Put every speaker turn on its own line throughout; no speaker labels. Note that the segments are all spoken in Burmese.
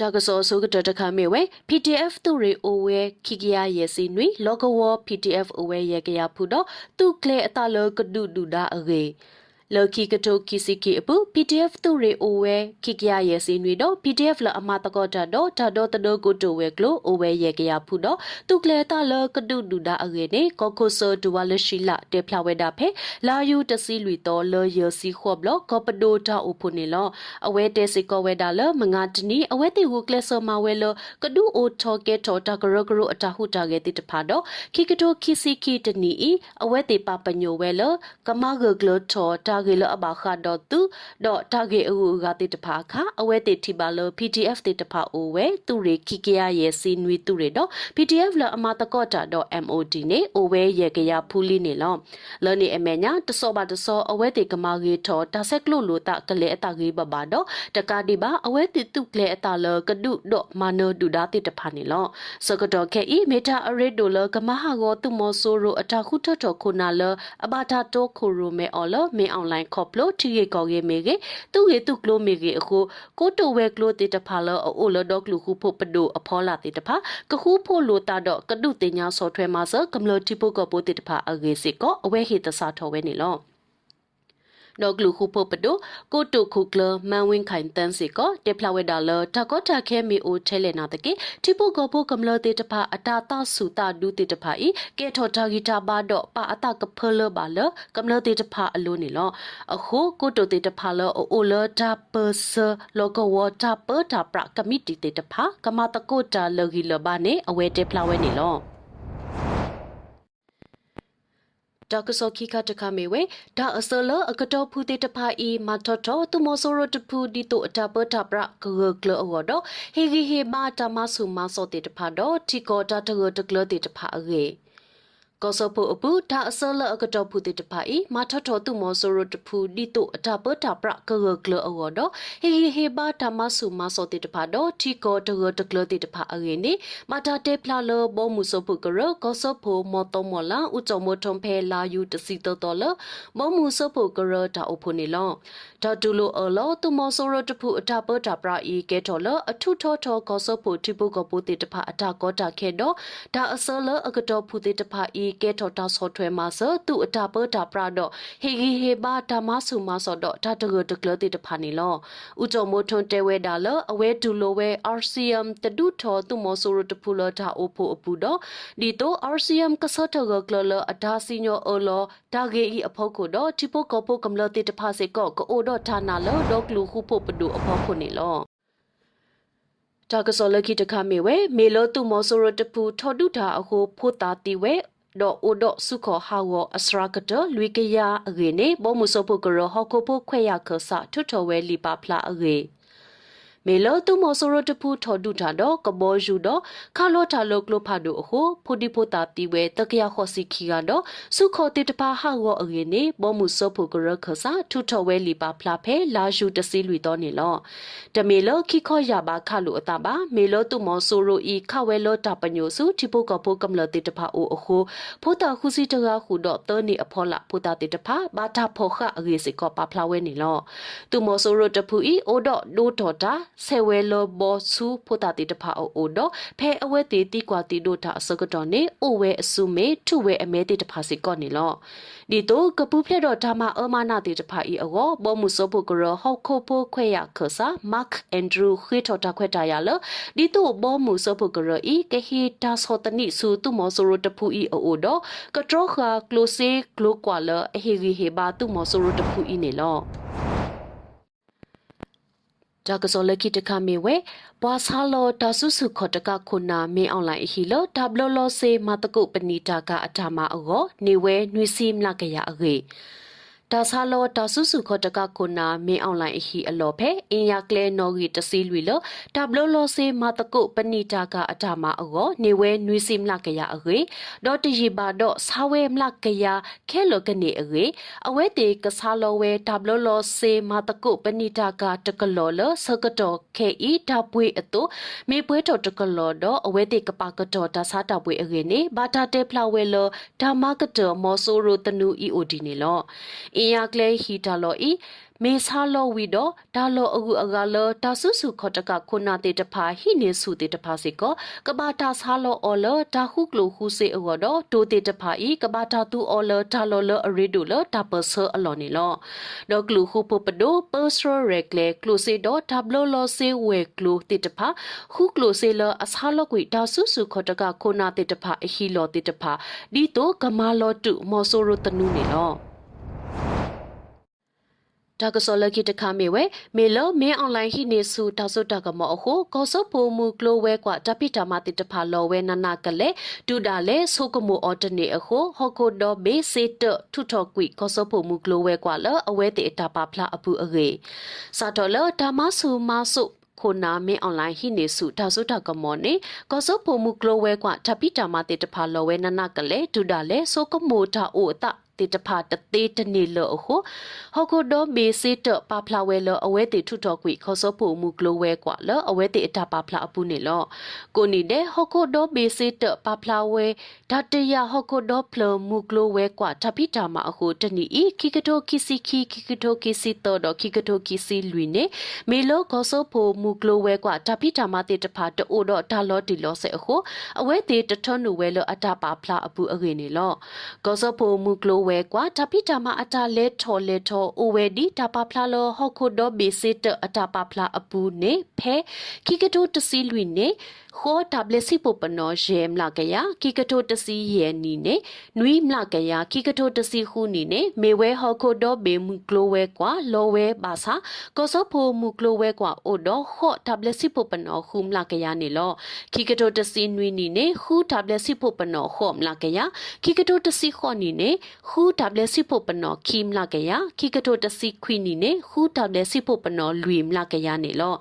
တာကစောဆိုကတတခမေဝဲ PDF သူရီအိုဝဲခိကရရဲ့စီနွေလောကဝ PDF အိုဝဲရဲ့ကရဖူတော့သူကလေအတလကဒုဒူဒါအရေ လော်ကီကတိုကီစီကီအပူ PDF သူရီအိုဝဲခိကရရဲ့စီနွေတော့ PDF လအမတကောတာတော့တာတော့တတော့ကိုတိုဝဲကလိုအိုဝဲရဲ့ကရဖူတော့သူကလေတလကဒုဒူဒါအရေနေကောကိုဆိုဒူဝါလရှိလာတေဖျာဝဲတာဖဲလာယူတစီလူတော့လော်ရစီခေါဘလကောပဒိုတာအိုဖုန်နေလောအဝဲတဲစီကောဝဲတာလမငါတနီအဝဲတီဝကလဆမဝဲလကဒူအိုထောကေထောတာဂရဂရအတာဟုတာကေတိတဖာတော့ခိကတိုခိစီခိတနီအအဝဲတီပပညိုဝဲလကမဂဂလထောတာဂေလအဘခါတော့သူတော့တာဂေအူဂါတိတဖာခအဝဲတီတီပါလ PDF တိတဖာအိုဝဲသူရီခိကရရဲ့စီနွီသူရီတော့ PDF လအမတကောတာတော့ MOD နေအိုဝဲရေကရဖူလီနေလောလောနေအမေညာတစောပါတစောအဝဲတီကမဂေထောတာဆက်ကလို့လို့တာကလေအတာဂေဘဘာတော့တကာဒီပါအဝဲတီတုကလေအတာလကဒုတော့မနောဒူဒါတိတဖာနေလောစကတော့ခဲဤမေတာအရစ်ဒိုလကမဟာကိုသူမောဆိုရိုအတာခုထတော်ခုနာလအဘာတာတိုခိုရိုမဲအော်လမင်းအွန်လိုင်းခေါပလိုတီရေကောရေမေကေသူရေသူကလိုမေကေအခုကိုတိုဝဲကလိုတိတဖာလအိုလဒေါကလူခုဖို့ပဒိုအဖောလာတိတဖာကခုဖို့လိုတာတော့ကဒုတင်ညာဆော့ထွဲမှာစကမ္လတိပုကပိုတိတဖာအဂေစစ်ကောအဝဲဟိတစာထော်ဝဲနေလော တော့ဂလူခုဖို့ပဒိုကိုတုခုကလမန်ဝင်းခိုင်တန်းစီကတေဖလာဝဲဒါလတကောတာခဲမီအိုထဲလေနာတကေတိပုကဖို့ကမ္လတေတဖာအတာတဆူတာဒူတေတဖာဤကေထော်တာဂီတာဘာတော့ပါအတကဖလဘာလကမ္လတေတဖာအလိုနေလောအခုကိုတုတေတဖာလအိုလတာပစလောကဝတာပတာပရကမီတီတေတဖာကမတကိုတာလဂီလဘာနေအဝဲတေဖလာဝဲနေလော တာကစောခိခတခမေဝဲဒါအစလအကတောဖူတေတဖာအီမတော်တော်သူမောဆိုရတဖူဒီတိုအတာပတာပရဂဂကလအောဒဟေဂီဟေမာတမဆုမစောတေတဖာတော့တီကောတာတဂတကလတေတဖာအရေ ကောဆပုအပူဒါအစလအကတောဖူတေတဖာဤမထထောသူမောဆိုရတဖူဒီတုအတာပတာပရကဂကလအောဒဟေဟေဟေဘာဓမ္မဆုမစောတေတဖာတော့တီကောတဂတကလတေတဖာအရေနေမတာတေဖလာလဘောမှုစပုကရကောဆပုမောတမောလာဥကြမထုံဖဲလာယူတစီတော်တော်လဘောမှုစပုကရတာအဖို့နေလောဒါတူလိုအလောသူမောဆိုရတဖူအတာပတာပရဤကဲတော်လအထုထောထောကောဆပုတိပုကပုတေတဖာအတာကောတာခဲတော့ဒါအစလအကတောဖူတေတဖာဤကဲထော်တာဆော့ထွဲမှာစသူအတာပတာပရတော့ဟေဂီဟေဘာဓမ္မဆုမဆော့တော့ဒါတကတကလတိတဖာနေလောဥကြမိုထွန်တဲဝဲဒါလအဝဲဒူလိုဝဲ RCM တဒုထော်သူမောဆိုရတဖူလတာအိုဖိုအပူတော့ဒီတော့ RCM ကဆော့တကကလလအဒါစီညောအလောဒါဂေဤအဖို့ကိုတော့တီပိုကောပိုကမလတိတဖာစေကောကိုအိုတော့ဌာနာလောဒေါကလူခုဖို့ပဒူအဖို့ခုနေလောတာကစောလခိတခမေဝဲမေလောတုမောဆိုရတပူထော်ဒုတာအခုဖို့တာတီဝဲ ဒေါ်အိုဒေါ်စုခဟာဝအစရာကတလွေကရအဂေနေဘောမှုစပုကရဟောကိုပုခွဲရခဆထွထော်ဝဲလီပါဖလာအဂေ မေလောတုမောဆိုရတဖူထော်ဒုထာတော့ကဘောယူတော့ခါလောထာလောကလိုဖာဒိုအခုဖူဒီဖိုတာတီဝဲတကရခောစီခီကတော့စုခောတိတပါဟာဝအငေနေဘောမှုစောဖို့ကရခဆာထုထော်ဝဲလီပါဖလာဖဲလာယူတစီလူတော့နေလောတမေလောခိခောရပါခလိုအတာပါမေလောတုမောဆိုရိုဤခဝဲလောတာပညိုစုတိပုကပုကမလတိတပါအိုအခုဖိုတာခုစီတကခုတော့တောနေအဖောလာဖိုတာတိတပါဘာတာဖောခအငေစီကောပါဖလာဝဲနေလောတုမောဆိုရိုတဖူဤအိုတော့ဒိုတော်တာဆဲဝဲလောဘောစုဖိုတာတိတဖာအိုအိုတော့ဖဲအဝဲတီတီကွာတီဒိုတာအစကတော့နေအိုဝဲအစုမေထုဝဲအမဲတိတဖာစီကော့နေလောဒီတော့ကပူဖလက်တော့ဒါမအမနာတိတဖာဤအောဘောမှုစောဖို့ကရဟောက်ခိုဖိုခွဲရခဆာမတ်အန်ဒရူခွေထော်တာခွဲတာရလဒီတော့ဘောမှုစောဖို့ကရဤကဟီတာဆောတနိဆူတုမောဆိုရတဖူဤအိုတော့ကထရခါကလိုစေကလိုကွာလအဟီဂီဟေဘာတုမောဆိုရတဖူဤနေလော ဒါကစောလခိတခမေဝဲဘွာဆာလောတာဆုစုခတကခုနာမင်းအွန်လိုင်းဟီလောဒါဘလလောစေမတကုပနီတာကအထာမအောနေဝဲနွေစီမလကရအဂေ ဒါဆာလောတာဆုစုခတကခုနာမင်းအွန်လိုင်းအဟီအလောဖဲအင်ယာကလဲနော်ဂီတစီလွီလောဒါဘလလောစေမတကုပနီတာကအထာမအောနေဝဲနွေစီမလကရအဂေဒေါ်တရီဘာဒေါ်ဆာဝဲမလကရခဲလောကနေအဂေအဝဲတေကဆာလောဝဲဒါဘလလောစေမတကုပနီတာကတကလောလစကတော်ခဲဤဒါပွေအတုမေပွဲတော်တကလောတော့အဝဲတေကပါကတော်ဒါစားတာပွေအဂေနေဘာတာတေဖလာဝဲလောဓမ္မကတော်မောဆိုရိုတနူ EOD နေလောအအင်ယာကလေဟီတာလောဤမေဆာလောဝီတော့ဒါလောအကူအကလောတာဆုစုခတကခုနာတေတဖာဟိနေစုတေတဖာစေကကဘာတာဆာလောအော်လောဒါခုကလိုခုစေအော်တော့တိုတေတဖာဤကဘာတာတူအော်လောဒါလောလောအရီဒူလောတာပဆာအလောနေလောဒေါကလူခုပပဒိုပစရရက်လေကလိုစေတော့ဒါဘလောလောစေဝဲကလိုတေတဖာခုကလိုစေလောအဆာလောကွေဒါဆုစုခတကခုနာတေတဖာအဟီလောတေတဖာဒီတော့ကမာလောတုမောဆိုရတနုနေလော ဒါကစောလကီတခါမေဝဲမေလောမင်းအွန်လိုင်းဟိနေစုတောက်စုတကမောအခုကောစောဖိုမူကလိုဝဲကွာတပိတာမတိတဖာလောဝဲနနာကလေဒူဒါလေဆိုကမိုအော်တနေအခုဟော်ကိုဒိုဘေစေတထုထော်ကွီကောစောဖိုမူကလိုဝဲကွာလအဝဲတေတာပါဖလာအပူအဂေစာတော်လဒါမဆူမဆုခိုနာမင်းအွန်လိုင်းဟိနေစုဒါဆုတာကမောနေကောစောဖိုမူကလိုဝဲကွာတပိတာမတိတဖာလောဝဲနနာကလေဒူဒါလေဆိုကမိုတာအိုအတ တေတဖာတသေးတနေလောဟုဟောကိုဒိုမေစေတပါဖလာဝဲလောအဝဲတေထုတော်ကွေခေါ်စောဖို့မူကလိုဝဲကွာလောအဝဲတေအတာပါဖလာအပူနေလောကိုနီတဲ့ဟောကိုဒိုမေစေတပါဖလာဝဲဓာတရဟောကိုဒိုဖလမူကလိုဝဲကွာတပိတာမအခုတနီဤခိကတိုခိစီခိခိကတိုခိစီတော်တော့ခိကတိုခိစီလွီနေမေလောခေါ်စောဖို့မူကလိုဝဲကွာတပိတာမတေတဖာတိုးတော့ဒါလောတီလောဆဲအခုအဝဲတေတထွန်းနူဝဲလောအတာပါဖလာအပူအဂေနေလောခေါ်စောဖို့မူကလိုဝဲကွာတပိတာမအတာလဲထော်လဲထော်အိုဝဲဒီတပါဖလာလောဟော့ခုဒိုဘေစစ်တအတာပါဖလာအပူနေဖဲခိကတိုတစီလွီနေခေါ်တဘလစီပပနောရဲမလာကရခိကတိုတစီရဲနီနေနွီမလာကရခိကတိုတစီခုနီနေမေဝဲဟောခိုဒိုဘေမူကလိုဝဲကွာလောဝဲပါစာကောစောဖိုမူကလိုဝဲကွာအိုဒခေါ်တဘလစီပပနောခုမလာကရနေလောခိကတိုတစီနွီနီနေခူတဘလစီပပနောခေါ်မလာကရခိကတိုတစီခေါ်နီနေခူတဘလစီပပနောခိမလာကရခိကတိုတစီခွီနီနေခူတဘလစီပပနောလွီမလာကရနေလော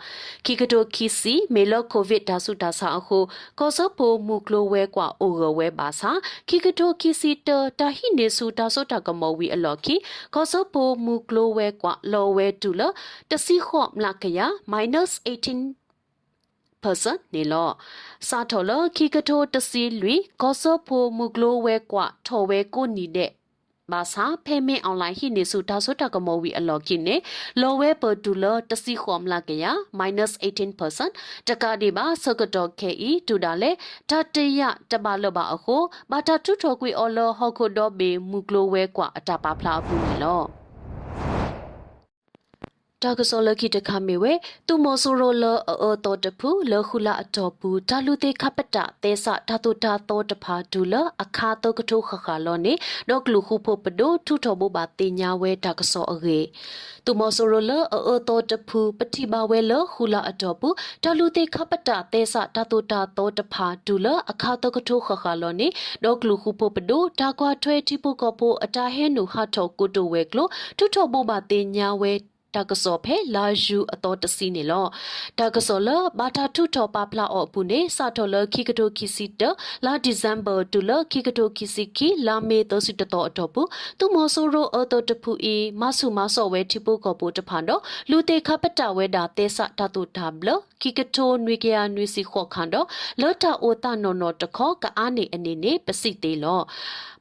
ခိကတိုခီစီမေလောကိုဗစ်ဒါဆုဒါဆာအခုကောစောပိုမူကလိုဝဲကွာအိုရဝဲပါစာခိကတိုခီစီတတာဟိနေစုတာဆုတာကမောဝီအလော်ခီကောစောပိုမူကလိုဝဲကွာလောဝဲတူလတစီခော့မလာကရ -18 person နေလောစာထော်လခိကတိုတစီလွီကောစောဖိုမူကလိုဝဲကွာထော်ဝဲကိုနီတဲ့ ဘာသာဖေမင်အွန်လိုင်းဟိနေစုတာဆုတာကမောဝီအလော်ကိနေလောဝဲပတူလတစီခေါမလာကရ -18% တကဒီပါစကတော့ခဲဤတူတာလေတတရတပါလဘအခုဘာတာထုထောကွေအော်လောဟော်ခိုဒောဘေမူကလိုဝဲကွာအတာပါဖလာဘူးနေလော တာကစောလကိတခမေဝဲသူမောဆိုရိုလအောတော်တဖူလခုလာအတော်ဘူးတာလူတေခပတတေဆဓာတုတာတော်တဖာဒူလအခါတော့ကထုခခလောနေဒေါကလူခုဖို့ပဒိုထုထောဘဘာတင်ညာဝဲတာကစောအဂေသူမောဆိုရိုလအောတော်တဖူပတိဘဝဲလခုလာအတော်ဘူးတာလူတေခပတတေဆဓာတုတာတော်တဖာဒူလအခါတော့ကထုခခလောနေဒေါကလူခုဖို့ပဒိုတာကွာထွဲတိပုကဖို့အတာဟဲနူဟာထောကုတိုဝဲကလိုထုထောဘဘာတင်ညာဝဲ တာကစောဖဲလာယူအတော်တစီနေလောတာကစောလဘာတာထုထောပါဖလာအော့ပုနေစာထောလခိကတိုခိစီတလာဒီဇမ်ဘာတူလခိကတိုခိစီခိလာမေတောစီတတော်အတော်ပုသူမောဆိုရိုအတော်တဖူအီမဆုမဆော့ဝဲထိပုကောပိုတဖန်တော့လူတေခပတဝဲတာတေဆတာတူတာဘလခိကတိုနွေကရနွေစီခော့ခန်တော့လောတာအိုတာနော်နော်တခောကအားနေအနေနဲ့ပစိသေးလော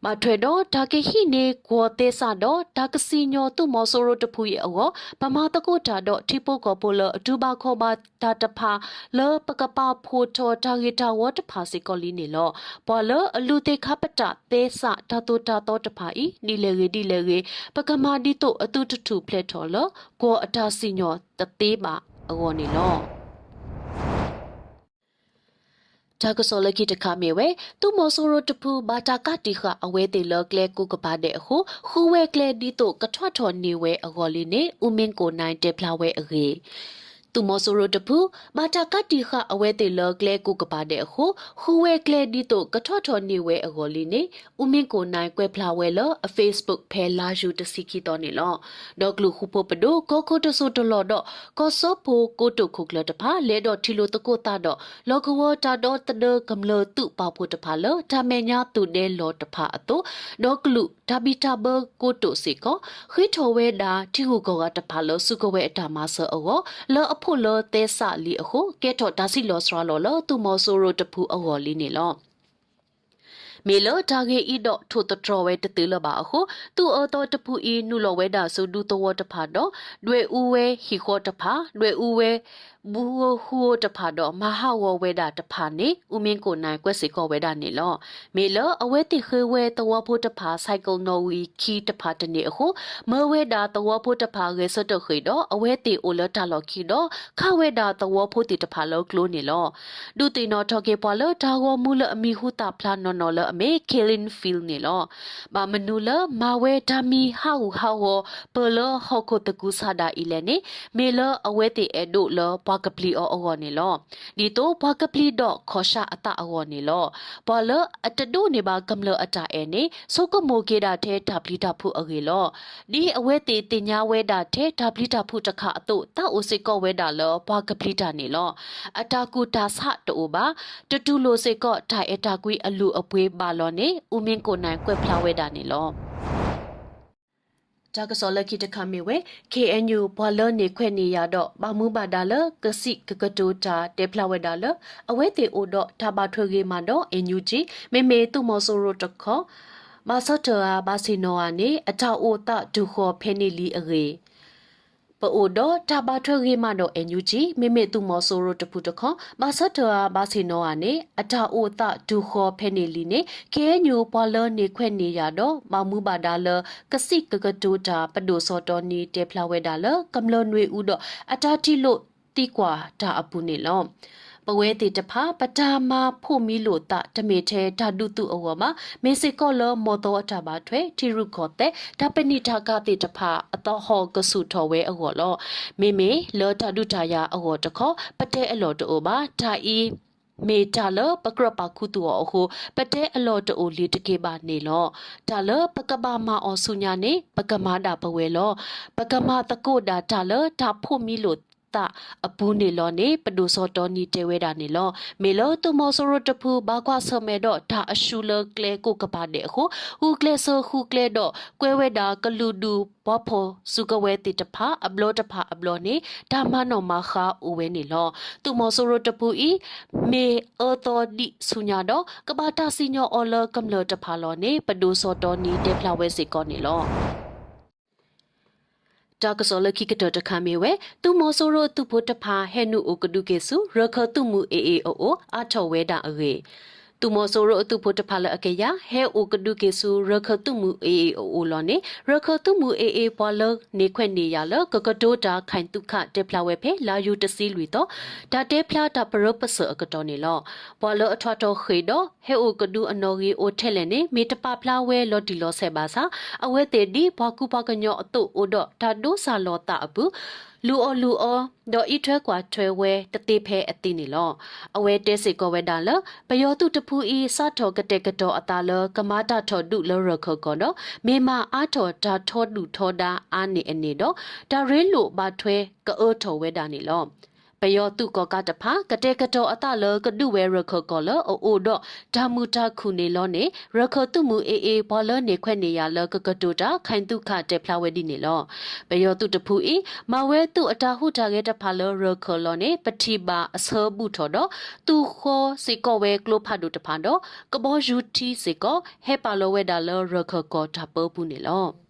မထွေတော့ဒါကဟိနေကိုတေဆာတော့ဒါကစီညောသူမောဆိုရိုတဖူရဲ့အောပမာတကုတာတော့ထိပုကောပိုလအတူပါခောပါတာတဖာလောပကပဖိုထောတာဂီတာဝတ်ဖာစီကောလီနေလောဘောလအလူတေခပတသေဆာဓာတုတာတော့တဖာဤနီလေရီဒီလေရီပကမာဒီတော့အတူတထူဖလက်ထော်လောကိုအတာစီညောတသေးပါအောနေလော တာကစောလကိတခမေဝဲသူမောဆိုရတဖူဘာတာကတိခအဝဲတေလကလေကုကပါတဲ့ဟုခူဝဲကလေဒီတော့ကထွတ်ထော်နေဝဲအဂော်လေးနေဥမင်းကိုနိုင်တေဖလာဝဲအဂေ သူမောဆိုရတဖူဘာတာကတိခအဝဲတေလကလေကုကပါတဲ့ဟုခူဝဲကလေဒီတော့ကထွတ်ထော်နေဝဲအဂော်လေးနေဥမင်းကိုနိုင်ကွဲဖလာဝဲလအ Facebook ဖဲလာယူတစီကီတော်နေလောဒေါကလူခုပပဒိုကိုကိုတဆိုတလော်တော့ကောစောဖိုကိုတုခုကလတဖာလဲတော့ထီလိုတကိုတာတော့လောကဝတာတော့တဒကမလတုပဖို့တဖာလောဒါမေညာတုဒဲလောတဖာအတော့ဒေါကလူဒါဘီတာဘကိုတုစီကောခိထောဝဲတာတီဟုကောကတဖာလောစုကဝဲအတာမဆောအောလောအဖို့လောသဲဆလီအခုကဲထောဒါစီလောစရာလောလောသူမောဆိုရိုတဖူအောလီနေလောမေလတာဂေဤတော့ထိုတတော်ဝဲတတိလပါအခုသူအတော်တပူဤနုလဝဲတာဆိုဒူတော်တဖာတော့တွေ့ဦးဝဲဟီခောတဖာတွေ့ဦးဝဲ ဘူဟူတဖာတော့မဟာဝဝဲတာတဖာနေဦးမင်းကိုနိုင်ကွက်စီကောဝဲတာနေလောမေလအဝဲတိခေဝဲတဝဖို့တဖာဆိုင်ကယ်နော်ဝီခီတဖာတနေအခုမဝဲတာတဝဖို့တဖာရေစတခေတော့အဝဲတိအိုလတာလော်ခီတော့ခဝဲတာတဝဖို့တိတဖာလောကလိုနေလောဒူတီနော်ထော်ကေပေါ်လောတာဝမူလအမီဟူတာဖလာနော်နော်လအမေကေလင်ဖီလ်နေလောဘာမနူလမဝဲဒါမီဟာဟူဟာဝပလဟောကိုတကူဆာဒါအီလဲနေမေလအဝဲတိအဒိုလဘကပလီအောအောနေလောဒီတော့ဘကပလီတော့ခောရှာအတအောနေလောဘောလအတဒိုနေပါကမလအတာအဲနေဆိုကမိုကေတာတဲ့ဒါပလီတာဖူအကေလောဒီအဝဲတိတင်ညာဝဲတာတဲ့ဒါပလီတာဖူတခအတုတာအိုစစ်ကောဝဲတာလောဘကပလီတာနေလောအတာကူတာဆတိုပါတတူလိုစစ်ကောထိုင်အတာကွေးအလူအပွေးပါလောနေဦးမင်းကိုနိုင်ကွက်ဖလာဝဲတာနေလော တာကစောလခိတခမေဝဲ KNU ဘလနေခွဲ့နေရတော့ဘာမှုပါဒါလကစိကကတိုတာတေဖလာဝဲဒါလအဝဲတေအိုတော့ဒါပါထွေကြီးမှာတော့အန်ယူဂျီမေမေသူမောဆိုရိုတခေါမဆတ်တာဘာစီနိုအာနေအထောက်အိုတဒုခောဖဲနေလီအရေ ပအိုတော့တဘာထွေရီမတော့အန်ယူဂျီမိမိသူမောဆိုရိုတပူတခေါမဆတ်တာဘာစီနိုအာနေအတာအိုတဒုခောဖဲနေလီနေခဲညူပေါ်လနေခွဲ့နေရတော့မမှုပါဒါလကစိကကတူတာပဒိုစောတော်နီတေဖလာဝဲဒါလကမလနွေဦးတော့အတာတီလို့တီကွာဒါအပူနေလော ပဝဲတီတဖာပတာမဖို့မီလို့တတမေထဲဓာတုတုအဝမှာမေစိကောလမောတော်အတာပါထွဲတီရုခောတဲ့ဓပနိထာကတိတဖာအတော်ဟောကဆုထော်ဝဲအဝလောမေမေလောဓာတုထာယအဝတခောပတဲ့အလောတောပါဓာဤမေတာလပကရပခုတူအခုပတဲ့အလောတိုလီတကေပါနေလောဒါလပကဘာမအောဆုညာနေပကမာတာပဝဲလောပကမာတကုဒါဒါလဒါဖို့မီလို့ တာအပူနေလောနေပဒုစောတော်နီတဲဝဲတာနေလောမေလောတုမောဆိုရတဖူဘာကွာဆမဲတော့ဒါအရှူလကလေကိုကပါတဲ့ခုဟူကလေဆိုဟူကလေတော့ကွဲဝဲတာကလူဒူဘောဖောစုကဝဲတိတဖာအဘလောတဖာအဘလောနေဒါမနောမခါဥဝဲနေလောတုမောဆိုရတဖူဤမေအောတော်ဒီဆုညာတော့ကဘာတာစီညောအော်လကမ္လတဖာလောနေပဒုစောတော်နီတဲဖလာဝဲစီကောနေလော တာကစောလခိကတတခမေဝဲသူမောဆိုရိုသူဖို့တဖာဟဲနုအိုကဒုကေစုရခတုမှုအေအေအိုအိုအထောဝဲတာအေ သူမောဆိုရိုအတုဖို့တဖာလအကေယဟဲအိုကဒုကေစုရခတုမှုအေအေအိုအိုလောနေရခတုမှုအေအေပေါ်လနေခွဲ့နေရလကကတိုတာခိုင်တုခတေဖလာဝဲဖဲလာယူတစီလူတော့ဒါတေဖလာတာပရပစအကတော်နေလောပေါ်လအထွတ်တော်ခေတော့ဟဲအိုကဒုအနော်ကြီးအိုထဲလဲနေမေတပဖလာဝဲလော်ဒီလောဆဲပါစာအဝဲတေဒီဘကူပကညောအတုအိုတော့ဒါဒိုဆာလောတာအပူ လူအောလူအောဒေါ်ဤထွဲကွာထွဲဝဲတတိဖဲအတိနေလောအဝဲတဲစေကောဝဲတာလဘယောတုတဖူဤစထောကတဲ့ကတော်အတာလကမာတာထောဒုလရခကောတော့မေမအားထောဒါထောဒုထောဒါအာနေအနေတော့ဒါရဲလို့ဘာထွဲကအောထောဝဲတာနေလော ပယောတုကောကတဖာကတဲ့ကတော်အတလကဒုဝဲရခကောလအိုအိုတော့ဓာမူတာခုနေလောနေရခတုမူအေအေဘောလနေခွဲ့နေရလကကတိုတာခိုင်တုခတဲ့ဖလာဝဲဒီနေလောပယောတုတဖူဤမဝဲတုအတာဟုတာခဲ့တဖာလရခလောနေပတိပါအစောဘူးထော်တော့သူခောစေကောဝဲကလိုဖတ်တုတဖာတော့ကဘောယူတီစေကောဟဲပါလဝဲဒါလရခကောတာပပူနေလော